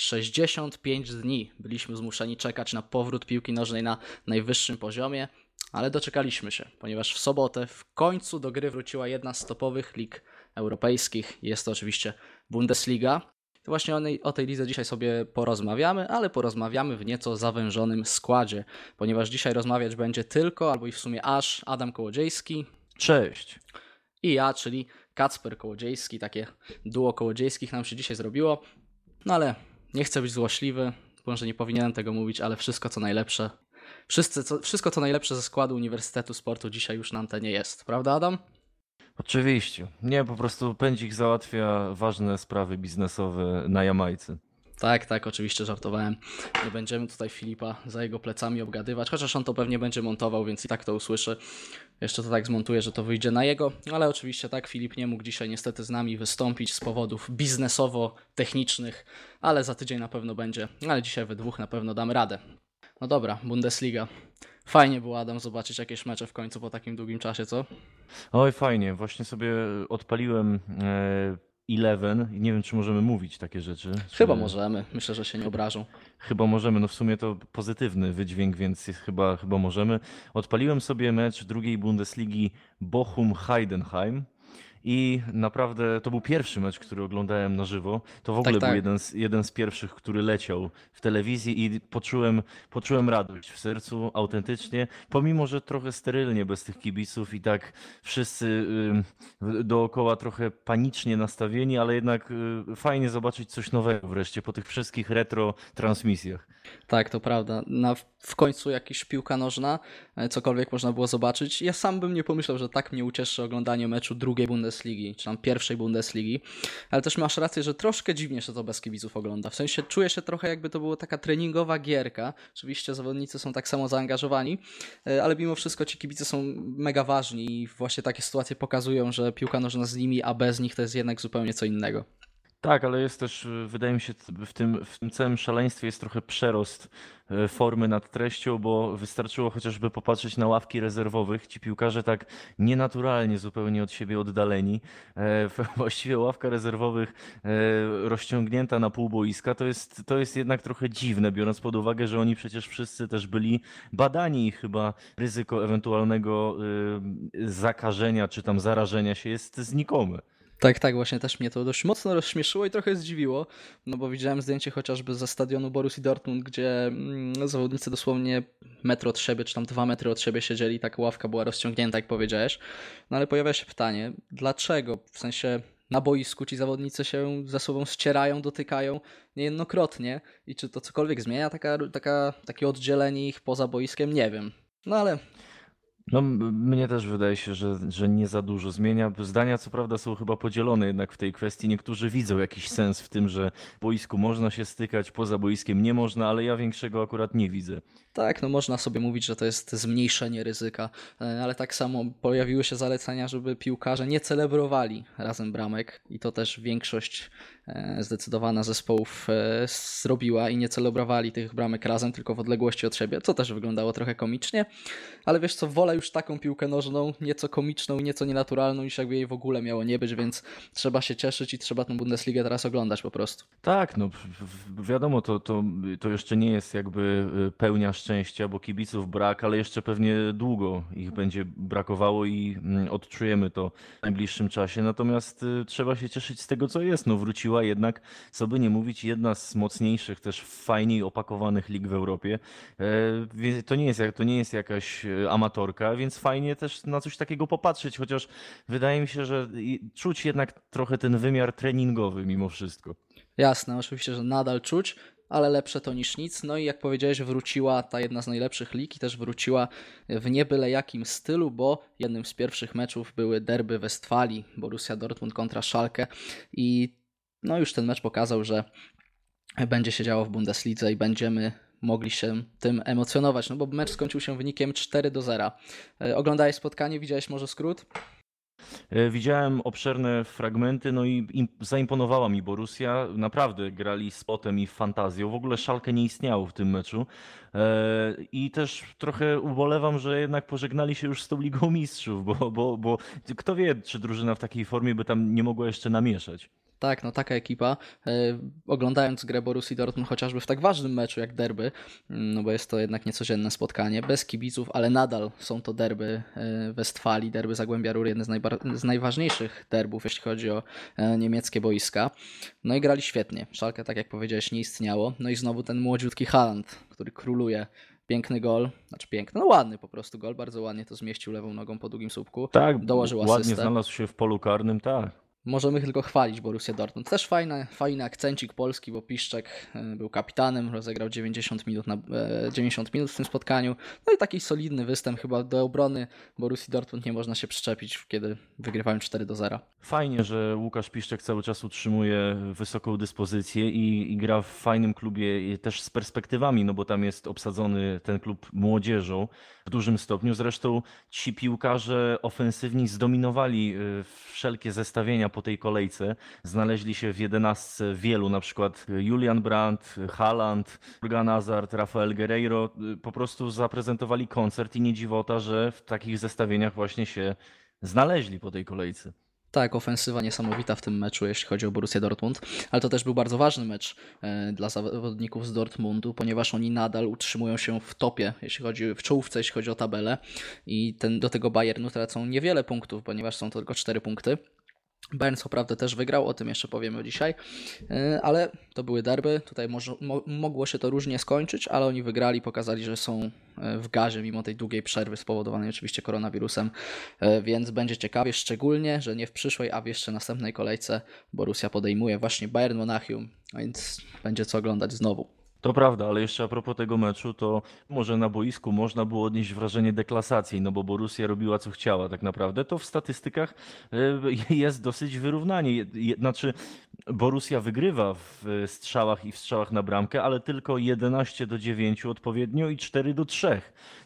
65 dni byliśmy zmuszeni czekać na powrót piłki nożnej na najwyższym poziomie, ale doczekaliśmy się, ponieważ w sobotę w końcu do gry wróciła jedna z topowych lig europejskich. Jest to oczywiście Bundesliga. To właśnie o, o tej lidze dzisiaj sobie porozmawiamy, ale porozmawiamy w nieco zawężonym składzie, ponieważ dzisiaj rozmawiać będzie tylko, albo i w sumie aż Adam Kołodziejski. Cześć. I ja, czyli Kacper Kołodziejski. Takie duo kołodziejskich nam się dzisiaj zrobiło. No ale nie chcę być złośliwy, może nie powinienem tego mówić, ale wszystko co najlepsze. Wszyscy, co, wszystko co najlepsze ze składu Uniwersytetu Sportu dzisiaj już na antenie jest. Prawda Adam? Oczywiście. Nie, po prostu pędzik załatwia ważne sprawy biznesowe na Jamajce. Tak, tak, oczywiście żartowałem. Nie będziemy tutaj Filipa za jego plecami obgadywać, chociaż on to pewnie będzie montował, więc i tak to usłyszy. Jeszcze to tak zmontuję, że to wyjdzie na jego, ale oczywiście tak, Filip nie mógł dzisiaj niestety z nami wystąpić z powodów biznesowo-technicznych, ale za tydzień na pewno będzie, ale dzisiaj we dwóch na pewno damy radę. No dobra, Bundesliga. Fajnie było, Adam, zobaczyć jakieś mecze w końcu po takim długim czasie, co? Oj, fajnie. Właśnie sobie odpaliłem e, Eleven nie wiem, czy możemy mówić takie rzeczy. Chyba możemy. Myślę, że się nie obrażą. Chyba możemy. No w sumie to pozytywny wydźwięk, więc chyba, chyba możemy. Odpaliłem sobie mecz drugiej Bundesligi Bochum-Heidenheim. I naprawdę to był pierwszy mecz, który oglądałem na żywo. To w ogóle tak, tak. był jeden z, jeden z pierwszych, który leciał w telewizji i poczułem, poczułem radość w sercu, autentycznie. Pomimo, że trochę sterylnie bez tych kibiców i tak wszyscy dookoła trochę panicznie nastawieni, ale jednak y, fajnie zobaczyć coś nowego wreszcie po tych wszystkich retro transmisjach. Tak, to prawda. Na, w końcu jakaś piłka nożna, e, cokolwiek można było zobaczyć. Ja sam bym nie pomyślał, że tak mnie ucieszy oglądanie meczu drugiej Bundesligi, czy tam pierwszej Bundesligi, ale też masz rację, że troszkę dziwnie się to bez kibiców ogląda. W sensie czuję się trochę jakby to była taka treningowa gierka. Oczywiście zawodnicy są tak samo zaangażowani, e, ale mimo wszystko ci kibice są mega ważni i właśnie takie sytuacje pokazują, że piłka nożna z nimi, a bez nich to jest jednak zupełnie co innego. Tak, ale jest też, y, wydaje mi się, w tym, w tym całym szaleństwie jest trochę przerost y, formy nad treścią, bo wystarczyło chociażby popatrzeć na ławki rezerwowych. Ci piłkarze tak nienaturalnie zupełnie od siebie oddaleni. E, właściwie ławka rezerwowych e, rozciągnięta na pół boiska to jest, to jest jednak trochę dziwne, biorąc pod uwagę, że oni przecież wszyscy też byli badani i chyba ryzyko ewentualnego y, zakażenia czy tam zarażenia się jest znikome. Tak, tak, właśnie też mnie to dość mocno rozśmieszyło i trochę zdziwiło, no bo widziałem zdjęcie chociażby ze stadionu Borussii Dortmund, gdzie mm, zawodnicy dosłownie metr od siebie, czy tam dwa metry od siebie siedzieli, taka ławka była rozciągnięta, jak powiedziałeś. No ale pojawia się pytanie, dlaczego? W sensie na boisku ci zawodnicy się ze sobą ścierają, dotykają niejednokrotnie i czy to cokolwiek zmienia, taka, taka, takie oddzielenie ich poza boiskiem, nie wiem. No ale no, mnie też wydaje się, że, że nie za dużo zmienia. Zdania co prawda są chyba podzielone jednak w tej kwestii. Niektórzy widzą jakiś sens w tym, że w boisku można się stykać, poza boiskiem nie można, ale ja większego akurat nie widzę. Tak, no można sobie mówić, że to jest zmniejszenie ryzyka, e, ale tak samo pojawiły się zalecenia, żeby piłkarze nie celebrowali razem bramek i to też większość e, zdecydowana zespołów e, zrobiła i nie celebrowali tych bramek razem, tylko w odległości od siebie, co też wyglądało trochę komicznie, ale wiesz co, wolę już taką piłkę nożną, nieco komiczną i nieco nienaturalną, niż jakby jej w ogóle miało nie być, więc trzeba się cieszyć i trzeba tę Bundesligę teraz oglądać po prostu. Tak, no wiadomo, to, to, to jeszcze nie jest jakby pełnia szczęścia, bo kibiców brak, ale jeszcze pewnie długo ich będzie brakowało i mm, odczujemy to w najbliższym czasie. Natomiast y, trzeba się cieszyć z tego, co jest. No wróciła jednak, co by nie mówić, jedna z mocniejszych, też fajniej opakowanych lig w Europie. E, to nie jest, to nie jest jakaś y, amatorka, więc fajnie też na coś takiego popatrzeć, chociaż wydaje mi się, że czuć jednak trochę ten wymiar treningowy mimo wszystko. Jasne, oczywiście, że nadal czuć, ale lepsze to niż nic. No i jak powiedziałeś, wróciła ta jedna z najlepszych lig i też wróciła w niebyle jakim stylu, bo jednym z pierwszych meczów były derby Westfalii, Borussia Dortmund kontra Schalke i no już ten mecz pokazał, że będzie się działo w Bundeslidze i będziemy mogli się tym emocjonować, no bo mecz skończył się wynikiem 4 do 0. E, oglądałeś spotkanie, widziałeś może skrót? E, widziałem obszerne fragmenty, no i zaimponowała mi Borussia. Naprawdę grali z potem i fantazją. W ogóle szalkę nie istniało w tym meczu. E, I też trochę ubolewam, że jednak pożegnali się już z tą Ligą Mistrzów, bo, bo, bo kto wie, czy drużyna w takiej formie by tam nie mogła jeszcze namieszać. Tak, no taka ekipa. E, oglądając grę Borussii Dortmund chociażby w tak ważnym meczu jak derby, mm, no bo jest to jednak niecodzienne spotkanie, bez kibiców, ale nadal są to derby e, Westfalii, derby Zagłębia Rury, jedne z, z najważniejszych derbów, jeśli chodzi o e, niemieckie boiska. No i grali świetnie. Szalkę, tak jak powiedziałeś, nie istniało. No i znowu ten młodziutki Haaland, który króluje Piękny gol, znaczy piękny, no ładny po prostu gol, bardzo ładnie to zmieścił lewą nogą po długim słupku. Tak, dołożył ładnie asystę. znalazł się w polu karnym, tak. Możemy tylko chwalić Borussię Dortmund. Też fajny, fajny akcencik polski, bo Piszczek e, był kapitanem, rozegrał 90 minut, na, 90 e, minut w tym spotkaniu. No i taki solidny występ chyba do obrony Borussii Dortmund nie można się przyczepić, kiedy wygrywają 4 do 0. Fajnie, że Łukasz Piszczek cały czas utrzymuje wysoką dyspozycję i, i gra w fajnym klubie też z perspektywami, no bo tam jest obsadzony ten klub młodzieżą w dużym stopniu. Zresztą ci piłkarze ofensywni zdominowali e, wszelkie zestawienia po tej kolejce. Znaleźli się w jedenastce wielu, na przykład Julian Brandt, Haaland, Morgan Hazard, Rafael Guerreiro. Po prostu zaprezentowali koncert i nie dziwota, że w takich zestawieniach właśnie się znaleźli po tej kolejce. Tak, ofensywa niesamowita w tym meczu, jeśli chodzi o Borussię Dortmund, ale to też był bardzo ważny mecz e, dla zawodników z Dortmundu, ponieważ oni nadal utrzymują się w topie, jeśli chodzi w czołówce, jeśli chodzi o tabelę i ten, do tego Bayernu tracą niewiele punktów, ponieważ są to tylko 4 punkty. Bayern co też wygrał, o tym jeszcze powiemy dzisiaj, e, ale to były derby, tutaj może, mo, mogło się to różnie skończyć, ale oni wygrali, pokazali, że są e, w gazie mimo tej długiej przerwy spowodowanej oczywiście koronawirusem, e, więc będzie ciekawie, szczególnie, że nie w przyszłej, a w jeszcze następnej kolejce Borussia podejmuje właśnie Bayern Monachium, więc będzie co oglądać znowu. To prawda, ale jeszcze a propos tego meczu, to może na boisku można było odnieść wrażenie deklasacji, no bo Borussia robiła co chciała tak naprawdę. To w statystykach e, jest dosyć wyrównanie. Znaczy, Borussia wygrywa w strzałach i w strzałach na bramkę, ale tylko 11 do 9 odpowiednio i 4 do 3.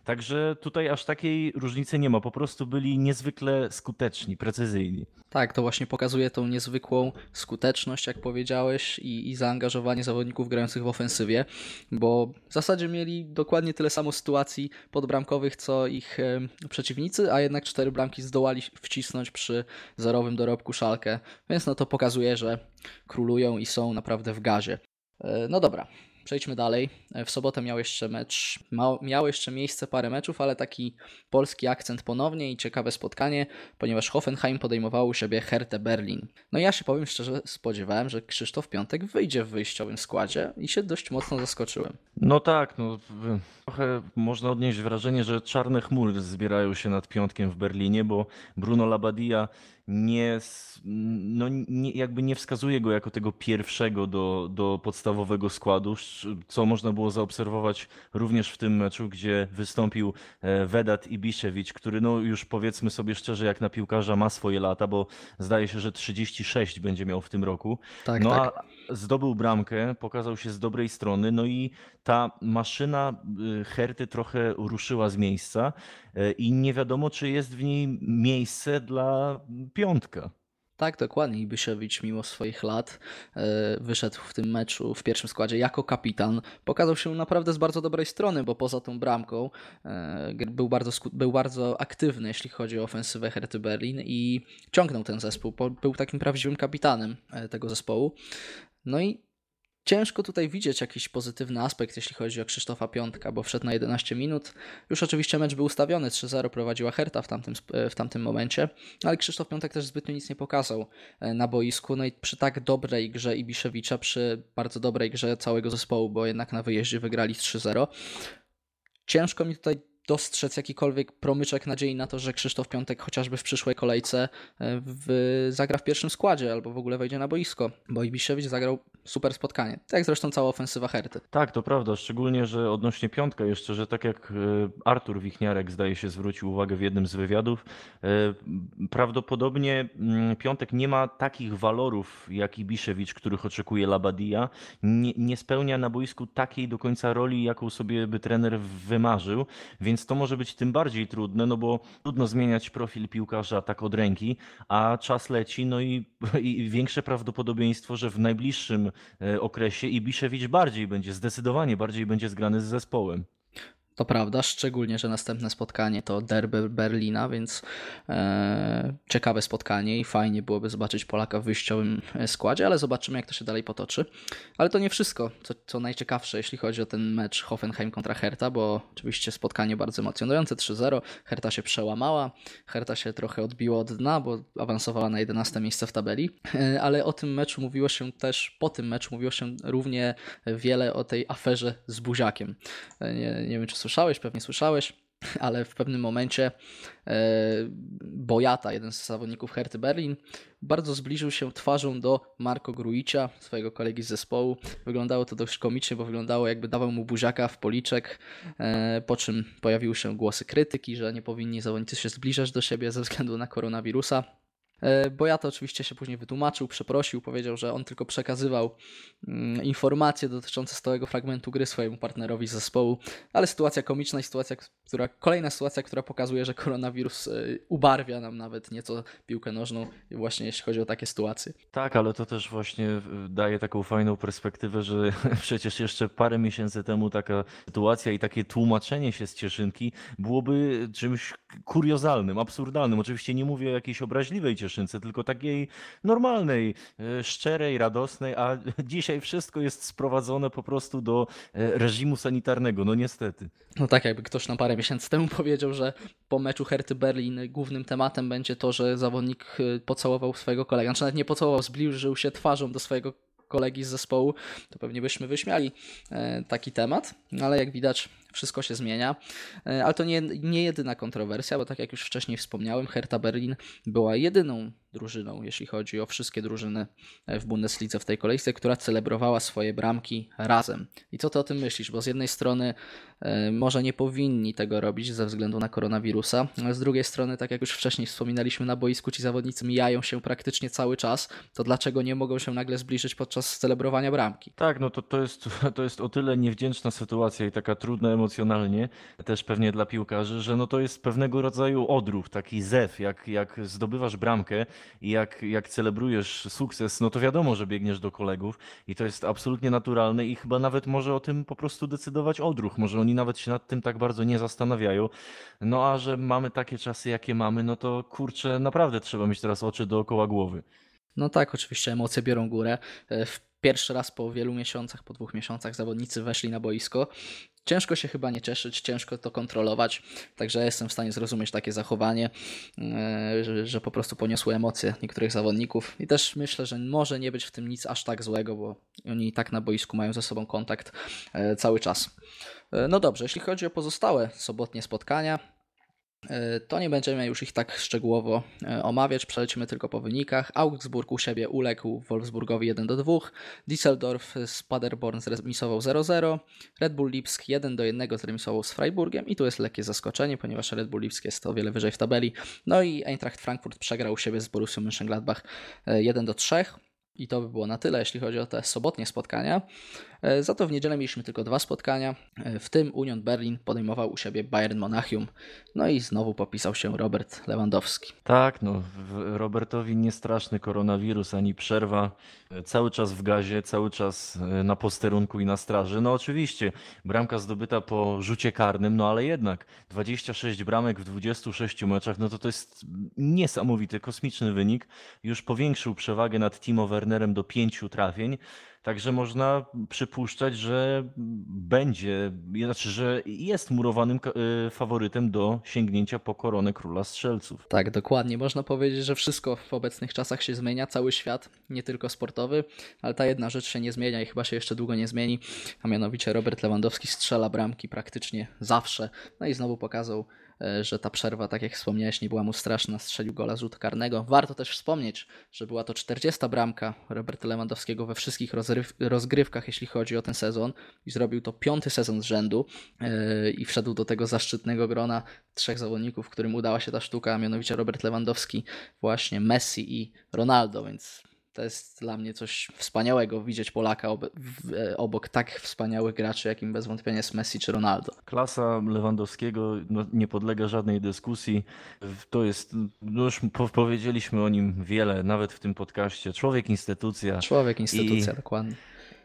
Także tutaj aż takiej różnicy nie ma. Po prostu byli niezwykle skuteczni, precyzyjni. Tak, to właśnie pokazuje tą niezwykłą skuteczność, jak powiedziałeś, i, i zaangażowanie zawodników grających w ofensywie, bo w zasadzie mieli dokładnie tyle samo sytuacji podbramkowych, co ich e, przeciwnicy, a jednak cztery bramki zdołali wcisnąć przy zerowym dorobku szalkę, więc no to pokazuje, że królują i są naprawdę w gazie. E, no dobra, Przejdźmy dalej. W sobotę miał jeszcze mecz, miało jeszcze miejsce parę meczów, ale taki polski akcent ponownie i ciekawe spotkanie, ponieważ Hoffenheim podejmował u siebie Hertę Berlin. No ja się powiem szczerze, spodziewałem, że Krzysztof Piątek wyjdzie w wyjściowym składzie i się dość mocno zaskoczyłem. No tak, no trochę można odnieść wrażenie, że czarne chmury zbierają się nad Piątkiem w Berlinie, bo Bruno Labadia nie, no, nie, jakby nie wskazuje go jako tego pierwszego do, do podstawowego składu, co można było zaobserwować również w tym meczu, gdzie wystąpił e, Vedat Ibiszewicz, który no już powiedzmy sobie szczerze, jak na piłkarza ma swoje lata, bo zdaje się, że 36 będzie miał w tym roku. Tak, no tak. a zdobył bramkę, pokazał się z dobrej strony, no i ta maszyna y, Herty trochę ruszyła z miejsca y, i nie wiadomo, czy jest w niej miejsce dla piątka. Tak, dokładnie. Ibiszewicz mimo swoich lat y, wyszedł w tym meczu w pierwszym składzie jako kapitan. Pokazał się naprawdę z bardzo dobrej strony, bo poza tą bramką był bardzo, był bardzo aktywny, jeśli chodzi o ofensywę Herty Berlin i ciągnął ten zespół. Był takim prawdziwym kapitanem tego zespołu. No i ciężko tutaj widzieć jakiś pozytywny aspekt, jeśli chodzi o Krzysztofa Piątka, bo wszedł na 11 minut. Już oczywiście mecz był ustawiony, 3-0 prowadziła Herta w tamtym, w tamtym momencie, ale Krzysztof Piątek też zbytnio nic nie pokazał e, na boisku. No i przy tak dobrej grze Ibiszewicza, przy bardzo dobrej grze całego zespołu, bo jednak na wyjeździe wygrali 3-0, ciężko mi tutaj dostrzec jakikolwiek promyczek nadziei na to, że Krzysztof Piątek chociażby w przyszłej kolejce e, w, zagra w pierwszym składzie albo w ogóle wejdzie na boisko, bo Ibiszewicz zagrał super spotkanie. Tak jak zresztą cała ofensywa Herty. Tak, to prawda, szczególnie, że odnośnie Piątka jeszcze, że tak jak e, Artur Wichniarek zdaje się zwrócił uwagę w jednym z wywiadów, e, prawdopodobnie mm, Piątek nie ma takich walorów jak Ibiszewicz, których oczekuje Labadia, nie, nie spełnia na boisku takiej do końca roli, jaką sobie by trener wymarzył, więc więc to może być tym bardziej trudne, no bo trudno zmieniać profil piłkarza tak od ręki, a czas leci, no i, i większe prawdopodobieństwo, że w najbliższym e, okresie Ibiszewicz bardziej będzie, zdecydowanie bardziej będzie zgrany z zespołem. To prawda, szczególnie, że następne spotkanie to derby Berlina, więc e, ciekawe spotkanie i fajnie byłoby zobaczyć Polaka w wyjściowym e, składzie, ale zobaczymy, jak to się dalej potoczy. Ale to nie wszystko, co, co najciekawsze, jeśli chodzi o ten mecz Hoffenheim kontra Hertha, bo oczywiście spotkanie bardzo emocjonujące, 3-0. Hertha się przełamała, Hertha się trochę odbiła od dna, bo awansowała na 11 miejsce w tabeli, e, ale o tym meczu mówiło się też, po tym meczu mówiło się równie wiele o tej aferze z Buziakiem. E, nie, nie wiem, czy słyszałeś, pewnie słyszałeś, ale w pewnym momencie e, Bojata, jeden z zawodników Herty Berlin, bardzo zbliżył się twarzą do Marco Gruicia, swojego kolegi z zespołu. Wyglądało to dość komicznie, bo wyglądało jakby dawał mu buziaka w policzek, e, po czym pojawiły się głosy krytyki, że nie powinni zawodnicy się zbliżać do siebie ze względu na koronawirusa. E, bo ja to oczywiście się później wytłumaczył, przeprosił, powiedział, że on tylko przekazywał mm, informacje dotyczące stałego fragmentu gry swojemu partnerowi z zespołu, ale sytuacja komiczna i sytuacja, która, kolejna sytuacja, która pokazuje, że koronawirus e, ubarwia nam nawet nieco piłkę nożną, właśnie jeśli chodzi o takie sytuacje. Tak, ale to też właśnie e, daje taką fajną perspektywę, że przecież jeszcze parę miesięcy temu taka sytuacja i takie tłumaczenie się z Cieszynki byłoby czymś kuriozalnym, absurdalnym. Oczywiście nie mówię o jakiejś obraźliwej Cieszynce, tylko takiej normalnej, e, szczerej, radosnej, a dzisiaj wszystko jest sprowadzone po prostu do reżimu sanitarnego, no niestety. No tak, jakby ktoś na parę miesięcy temu powiedział, że po meczu Herty Berlin głównym tematem będzie to, że zawodnik y, pocałował swojego kolegę. Znaczy nawet nie pocałował, zbliżył się twarzą do swojego kolegi z zespołu, to pewnie byśmy wyśmiali e, taki temat, ale jak widać wszystko się zmienia. E, ale to nie, nie jedyna kontrowersja, bo tak jak już wcześniej wspomniałem, Hertha Berlin była jedyną drużyną, jeśli chodzi o wszystkie drużyny e, w Bundeslidze w tej kolejce, która celebrowała swoje bramki razem. I co ty o tym myślisz? Bo z jednej strony e, może nie powinni tego robić ze względu na koronawirusa, ale z drugiej strony, tak jak już wcześniej wspominaliśmy, na boisku ci zawodnicy mijają się praktycznie cały czas, to dlaczego nie mogą się nagle zbliżyć podczas celebrowania bramki? Tak, no to, to, jest, to jest o tyle niewdzięczna sytuacja i taka trudna emocjonalnie, też pewnie dla piłkarzy, że no to jest pewnego rodzaju odruch, taki zew, jak, jak zdobywasz bramkę, i jak, jak celebrujesz sukces, no to wiadomo, że biegniesz do kolegów i to jest absolutnie naturalne i chyba nawet może o tym po prostu decydować odruch. Może oni nawet się nad tym tak bardzo nie zastanawiają. No a że mamy takie czasy, jakie mamy, no to kurczę, naprawdę trzeba mieć teraz oczy dookoła głowy. No tak, oczywiście emocje biorą górę. E, w pierwszy raz po wielu miesiącach, po dwóch miesiącach zawodnicy weszli na boisko. Ciężko się chyba nie cieszyć, ciężko to kontrolować, także jestem w stanie zrozumieć takie zachowanie, e, że, po prostu poniosły emocje niektórych zawodników i też myślę, że może nie być w tym nic aż tak złego, bo oni i tak na boisku mają ze sobą kontakt e, cały czas. E, no dobrze, jeśli chodzi o pozostałe sobotnie spotkania, to nie będziemy już ich tak szczegółowo e, omawiać, przelecimy tylko po wynikach. Augsburg u siebie uległ Wolfsburgowi 1 do 2, Düsseldorf z Paderborn zremisował 0-0, Red Bull Lipsk 1 do 1 zremisował z Freiburgiem i tu jest lekkie zaskoczenie, ponieważ Red Bull Lipsk jest o wiele wyżej w tabeli. No i Eintracht Frankfurt przegrał u siebie z Borussią Mönchengladbach 1 e, do 3. I to by było na tyle, jeśli chodzi o te sobotnie spotkania. E, za to w niedzielę mieliśmy tylko dwa spotkania, e, w tym Union Berlin podejmował u siebie Bayern Monachium, no i znowu popisał się Robert Lewandowski. Tak, no Robertowi nie straszny koronawirus ani przerwa, e, cały czas w gazie, cały czas na posterunku i na straży. No oczywiście, bramka zdobyta po rzucie karnym, no ale jednak 26 bramek w 26 meczach, no to to jest niesamowity, kosmiczny wynik. Już powiększył przewagę nad Timo Wernerem do pięciu trafień. Także można przypuszczać, że będzie, znaczy, że jest murowanym y, faworytem do sięgnięcia po koronę króla strzelców. Tak, dokładnie. Można powiedzieć, że wszystko w obecnych czasach się zmienia, cały świat, nie tylko sportowy, ale ta jedna rzecz się nie zmienia i chyba się jeszcze długo nie zmieni, a mianowicie Robert Lewandowski strzela bramki praktycznie zawsze. No i znowu pokazał E, że ta przerwa, tak jak wspomniałeś, nie była mu straszna, strzelił gola z rzutu karnego. Warto też wspomnieć, że była to 40 bramka Roberta Lewandowskiego we wszystkich rozgrywkach, jeśli chodzi o ten sezon i zrobił to piąty sezon z rzędu e, i wszedł do tego zaszczytnego grona trzech zawodników, którym udała się ta sztuka, a mianowicie Robert Lewandowski, właśnie Messi i Ronaldo, więc to jest dla mnie coś wspaniałego widzieć Polaka e, obok tak wspaniałych graczy, jakim bez wątpienia jest Messi czy Ronaldo. Klasa Lewandowskiego no, nie podlega żadnej dyskusji. To jest, no już powiedzieliśmy o nim wiele, nawet w tym podcaście. Człowiek instytucja. Człowiek instytucja, I... dokładnie.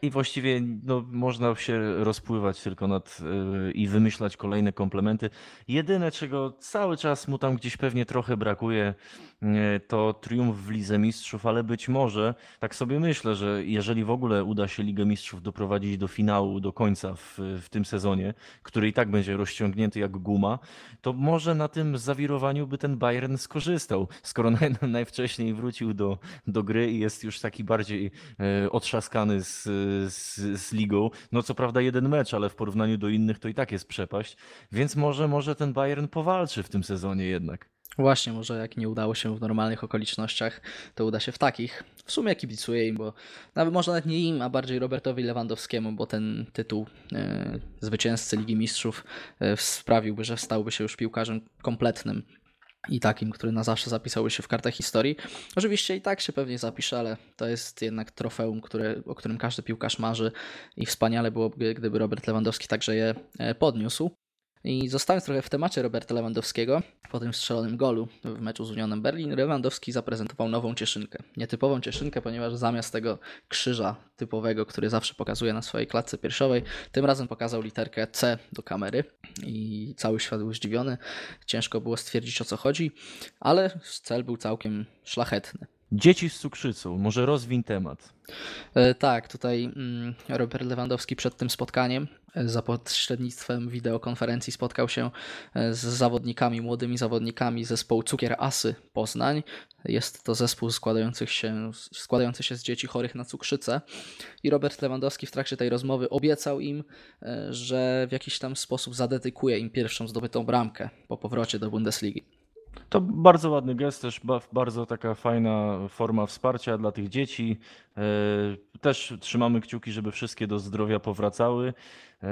I właściwie no, można się rozpływać tylko nad yy, i wymyślać kolejne komplementy. Jedyne, czego cały czas mu tam gdzieś pewnie trochę brakuje, to triumf w Lidze Mistrzów, ale być może, tak sobie myślę, że jeżeli w ogóle uda się Ligę Mistrzów doprowadzić do finału, do końca w, w tym sezonie, który i tak będzie rozciągnięty jak guma, to może na tym zawirowaniu by ten Bayern skorzystał, skoro naj, najwcześniej wrócił do, do gry i jest już taki bardziej yy, otrzaskany z z, z ligą. No co prawda jeden mecz, ale w porównaniu do innych to i tak jest przepaść. Więc może, może ten Bayern powalczy w tym sezonie jednak. Właśnie, może jak nie udało się w normalnych okolicznościach, to uda się w takich. W sumie kibicuję im, bo nawet może nawet nie im, a bardziej Robertowi Lewandowskiemu, bo ten tytuł e, zwycięzcy Ligi Mistrzów e, sprawiłby, że stałby się już piłkarzem kompletnym i takim, który na zawsze zapisałby się w kartach historii. Oczywiście i tak się pewnie zapisze, ale to jest jednak trofeum, które, o którym każdy piłkarz marzy i wspaniale byłoby, gdyby Robert Lewandowski także je e, podniósł. I zostając trochę w temacie Roberta Lewandowskiego, po tym strzelonym golu w meczu z Unionem Berlin, Lewandowski zaprezentował nową cieszynkę. Nietypową cieszynkę, ponieważ zamiast tego krzyża typowego, który zawsze pokazuje na swojej klatce piersiowej, tym razem pokazał literkę C do kamery i cały świat był zdziwiony. Ciężko było stwierdzić o co chodzi, ale cel był całkiem szlachetny. Dzieci z cukrzycą, może rozwiń temat. E, tak, tutaj mm, Robert Lewandowski przed tym spotkaniem e, za pośrednictwem wideokonferencji spotkał się e, z zawodnikami, młodymi zawodnikami zespołu Cukier Asy Poznań. Jest to zespół składający się, składający się z dzieci chorych na cukrzycę. I Robert Lewandowski w trakcie tej rozmowy obiecał im, że w jakiś tam sposób zadedykuje im pierwszą zdobytą bramkę po powrocie do Bundesligi. To bardzo ładny gest, też bardzo taka fajna forma wsparcia dla tych dzieci. E, też trzymamy kciuki, żeby wszystkie do zdrowia powracały. E,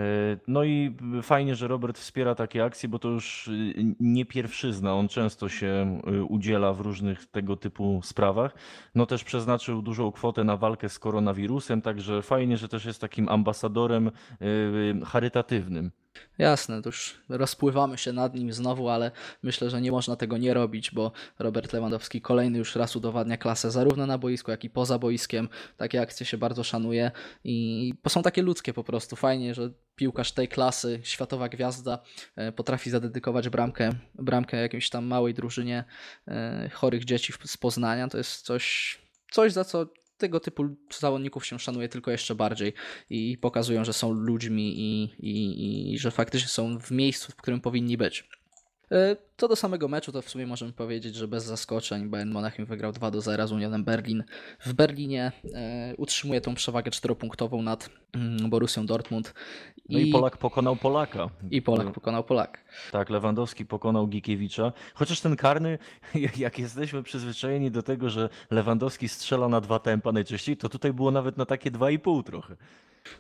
no i fajnie, że Robert wspiera takie akcje, bo to już y, nie pierwszyzna. On często się y, udziela w różnych tego typu sprawach. No też przeznaczył dużą kwotę na walkę z koronawirusem, także fajnie, że też jest takim ambasadorem y, charytatywnym. Jasne, to już rozpływamy się nad nim znowu, ale myślę, że nie można tego nie robić, bo Robert Lewandowski kolejny już raz udowadnia klasę zarówno na boisku, jak i poza boiskiem. Takie akcje się bardzo szanuje i są takie ludzkie po prostu. Fajnie, że piłkarz tej klasy, światowa gwiazda, e, potrafi zadedykować bramkę, bramkę jakiejś tam małej drużynie e, chorych dzieci z Poznania. To jest coś, coś za co tego typu zawodników się szanuje tylko jeszcze bardziej i pokazują, że są ludźmi i, i, i że faktycznie są w miejscu, w którym powinni być. E, co do samego meczu, to w sumie możemy powiedzieć, że bez zaskoczeń Bayern Monachium wygrał 2 do 0 z Unionem Berlin. W Berlinie e, utrzymuje tą przewagę czteropunktową nad mm, Borussią Dortmund. No i, i Polak pokonał Polaka. I Polak pokonał Polak. Tak, Lewandowski pokonał Gikiewicza. Chociaż ten karny, jak jesteśmy przyzwyczajeni do tego, że Lewandowski strzela na dwa tempa najczęściej, to tutaj było nawet na takie 2,5 trochę.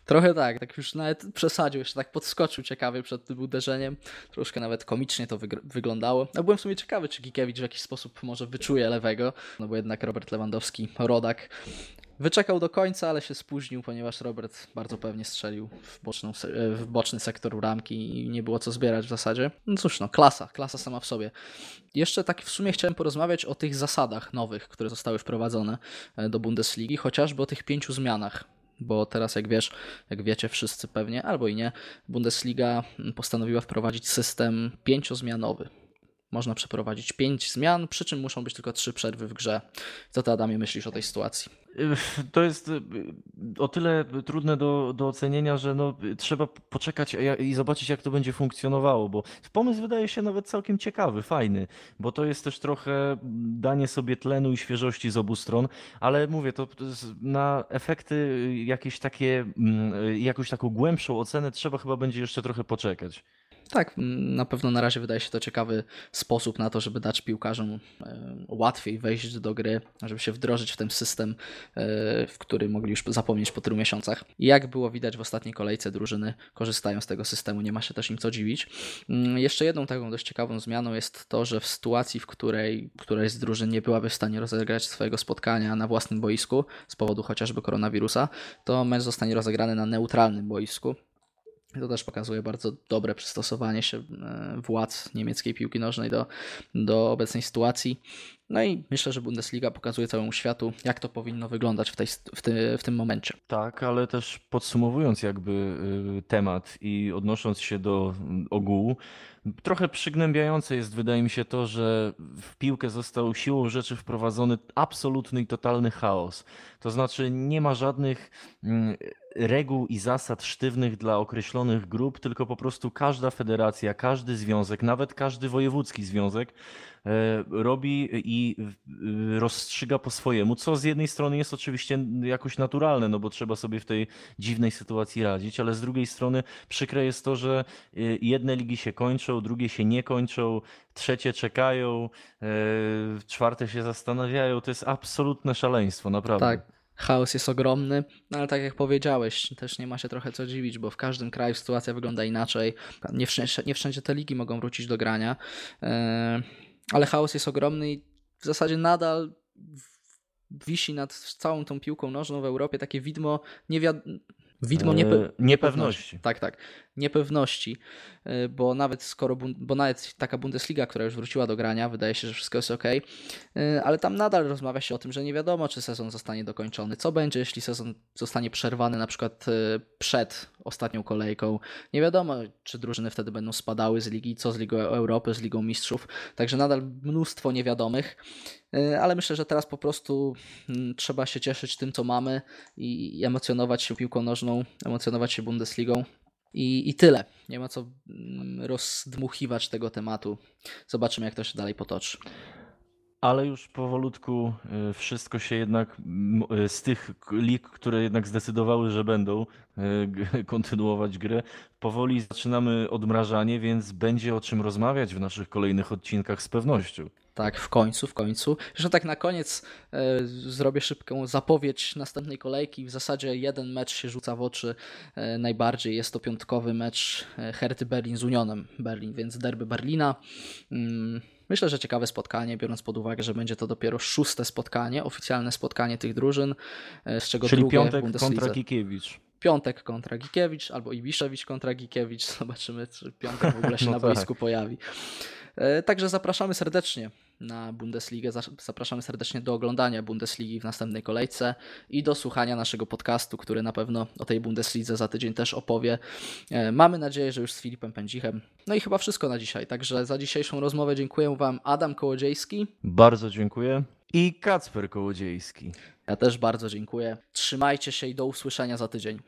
Trochę tak, tak już nawet przesadził, jeszcze tak podskoczył ciekawie przed tym uderzeniem. Troszkę nawet komicznie to wyglądało. A byłem w sumie ciekawy, czy Gikiewicz w jakiś sposób może wyczuje lewego, no bo jednak Robert Lewandowski, rodak, Wyczekał do końca, ale się spóźnił, ponieważ Robert bardzo pewnie strzelił w, boczną, w boczny sektor ramki i nie było co zbierać w zasadzie. No cóż, no, klasa, klasa sama w sobie. Jeszcze tak w sumie chciałem porozmawiać o tych zasadach nowych, które zostały wprowadzone e, do Bundesligi, chociażby o tych pięciu zmianach bo teraz jak wiesz, jak wiecie wszyscy pewnie, albo i nie, Bundesliga postanowiła wprowadzić system pięciozmianowy. Można przeprowadzić pięć zmian, przy czym muszą być tylko trzy przerwy w grze. Co ty, Adamie, myślisz o tej sytuacji? To jest y, o tyle trudne do, do ocenienia, że no, trzeba poczekać i zobaczyć, jak to będzie funkcjonowało, bo pomysł wydaje się nawet całkiem ciekawy, fajny, bo to jest też trochę danie sobie tlenu i świeżości z obu stron, ale mówię, to na efekty jakieś takie, mm, jakąś taką głębszą ocenę trzeba chyba będzie jeszcze trochę poczekać. Tak, na pewno na razie wydaje się to ciekawy sposób na to, żeby dać piłkarzom łatwiej wejść do gry, żeby się wdrożyć w ten system, e, w który mogli już zapomnieć po tylu miesiącach. Jak było widać w ostatniej kolejce, drużyny korzystają z tego systemu, nie ma się też im co dziwić. Mm, jeszcze jedną taką dość ciekawą zmianą jest to, że w sytuacji, w której któraś z drużyn nie byłaby w stanie rozegrać swojego spotkania na własnym boisku z powodu chociażby koronawirusa, to mecz zostanie rozegrany na neutralnym boisku. To też pokazuje bardzo dobre przystosowanie się e, władz niemieckiej piłki nożnej do, do obecnej sytuacji. No i myślę, że Bundesliga pokazuje całemu światu, jak to powinno wyglądać w, tej, w, ty, w tym momencie. Tak, ale też podsumowując jakby y, temat i odnosząc się do mm, ogółu, trochę przygnębiające jest wydaje mi się to, że w piłkę został siłą rzeczy wprowadzony absolutny i totalny chaos. To znaczy nie ma żadnych mm, reguł i zasad sztywnych dla określonych grup, tylko po prostu każda federacja, każdy związek, nawet każdy wojewódzki związek robi i rozstrzyga po swojemu, co z jednej strony jest oczywiście jakoś naturalne, no bo trzeba sobie w tej dziwnej sytuacji radzić, ale z drugiej strony przykre jest to, że y, jedne ligi się kończą, drugie się nie kończą, trzecie czekają, e, czwarte się zastanawiają. To jest absolutne szaleństwo, naprawdę. Tak chaos jest ogromny, no ale tak jak powiedziałeś, też nie ma się trochę co dziwić, bo w każdym kraju sytuacja wygląda inaczej. Nie wszędzie, nie wszędzie te ligi mogą wrócić do grania, e, ale chaos jest ogromny i w zasadzie nadal wisi nad całą tą piłką nożną w Europie takie widmo niewiadomego Widmo niepe e, niepewności. Tak, tak. Niepewności, e, bo nawet skoro, bo nawet taka Bundesliga, która już wróciła do grania, wydaje się, że wszystko jest ok, e, ale tam nadal rozmawia się o tym, że nie wiadomo, czy sezon zostanie dokończony. Co będzie, jeśli sezon zostanie przerwany na przykład przed ostatnią kolejką? Nie wiadomo, czy drużyny wtedy będą spadały z ligi, co z Ligą Europy, z Ligą Mistrzów. Także nadal mnóstwo niewiadomych. E, ale myślę, że teraz po prostu mm, trzeba się cieszyć tym, co mamy i emocjonować się piłką nożną, emocjonować się Bundesligą. I, I tyle. Nie ma co mm, rozdmuchiwać tego tematu. Zobaczymy, jak to się dalej potoczy. Ale już powolutku e, wszystko się jednak e, z tych lig, które jednak zdecydowały, że będą kontynuować grę, powoli zaczynamy odmrażanie, więc będzie o czym rozmawiać w naszych kolejnych odcinkach z pewnością. Tak, w końcu, w końcu. Jeszcze tak na koniec e, zrobię szybką zapowiedź następnej kolejki. W zasadzie jeden mecz się rzuca w oczy e, najbardziej. Jest to piątkowy mecz e, Herty Berlin z Unionem Berlin, więc derby Berlina. Mm, myślę, że ciekawe spotkanie, biorąc pod uwagę, że będzie to dopiero szóste spotkanie, oficjalne spotkanie tych drużyn, e, z czego Czyli drugie piątek w Bundeslidze. kontra Gikiewicz piątek kontra Gikiewicz albo Ibiszewicz kontra Gikiewicz. Zobaczymy, czy piątek w ogóle się no na boisku tak. pojawi. E, także zapraszamy serdecznie na Bundesligę. Zapraszamy serdecznie do oglądania Bundesligi w następnej kolejce i do słuchania naszego podcastu, który na pewno o tej Bundeslidze za tydzień też opowie. E, mamy nadzieję, że już z Filipem Pędzichem. No i chyba wszystko na dzisiaj. Także za dzisiejszą rozmowę dziękuję Wam Adam Kołodziejski. Bardzo dziękuję. I Kacper Kołodziejski. Ja też bardzo dziękuję. Trzymajcie się i do usłyszenia za tydzień.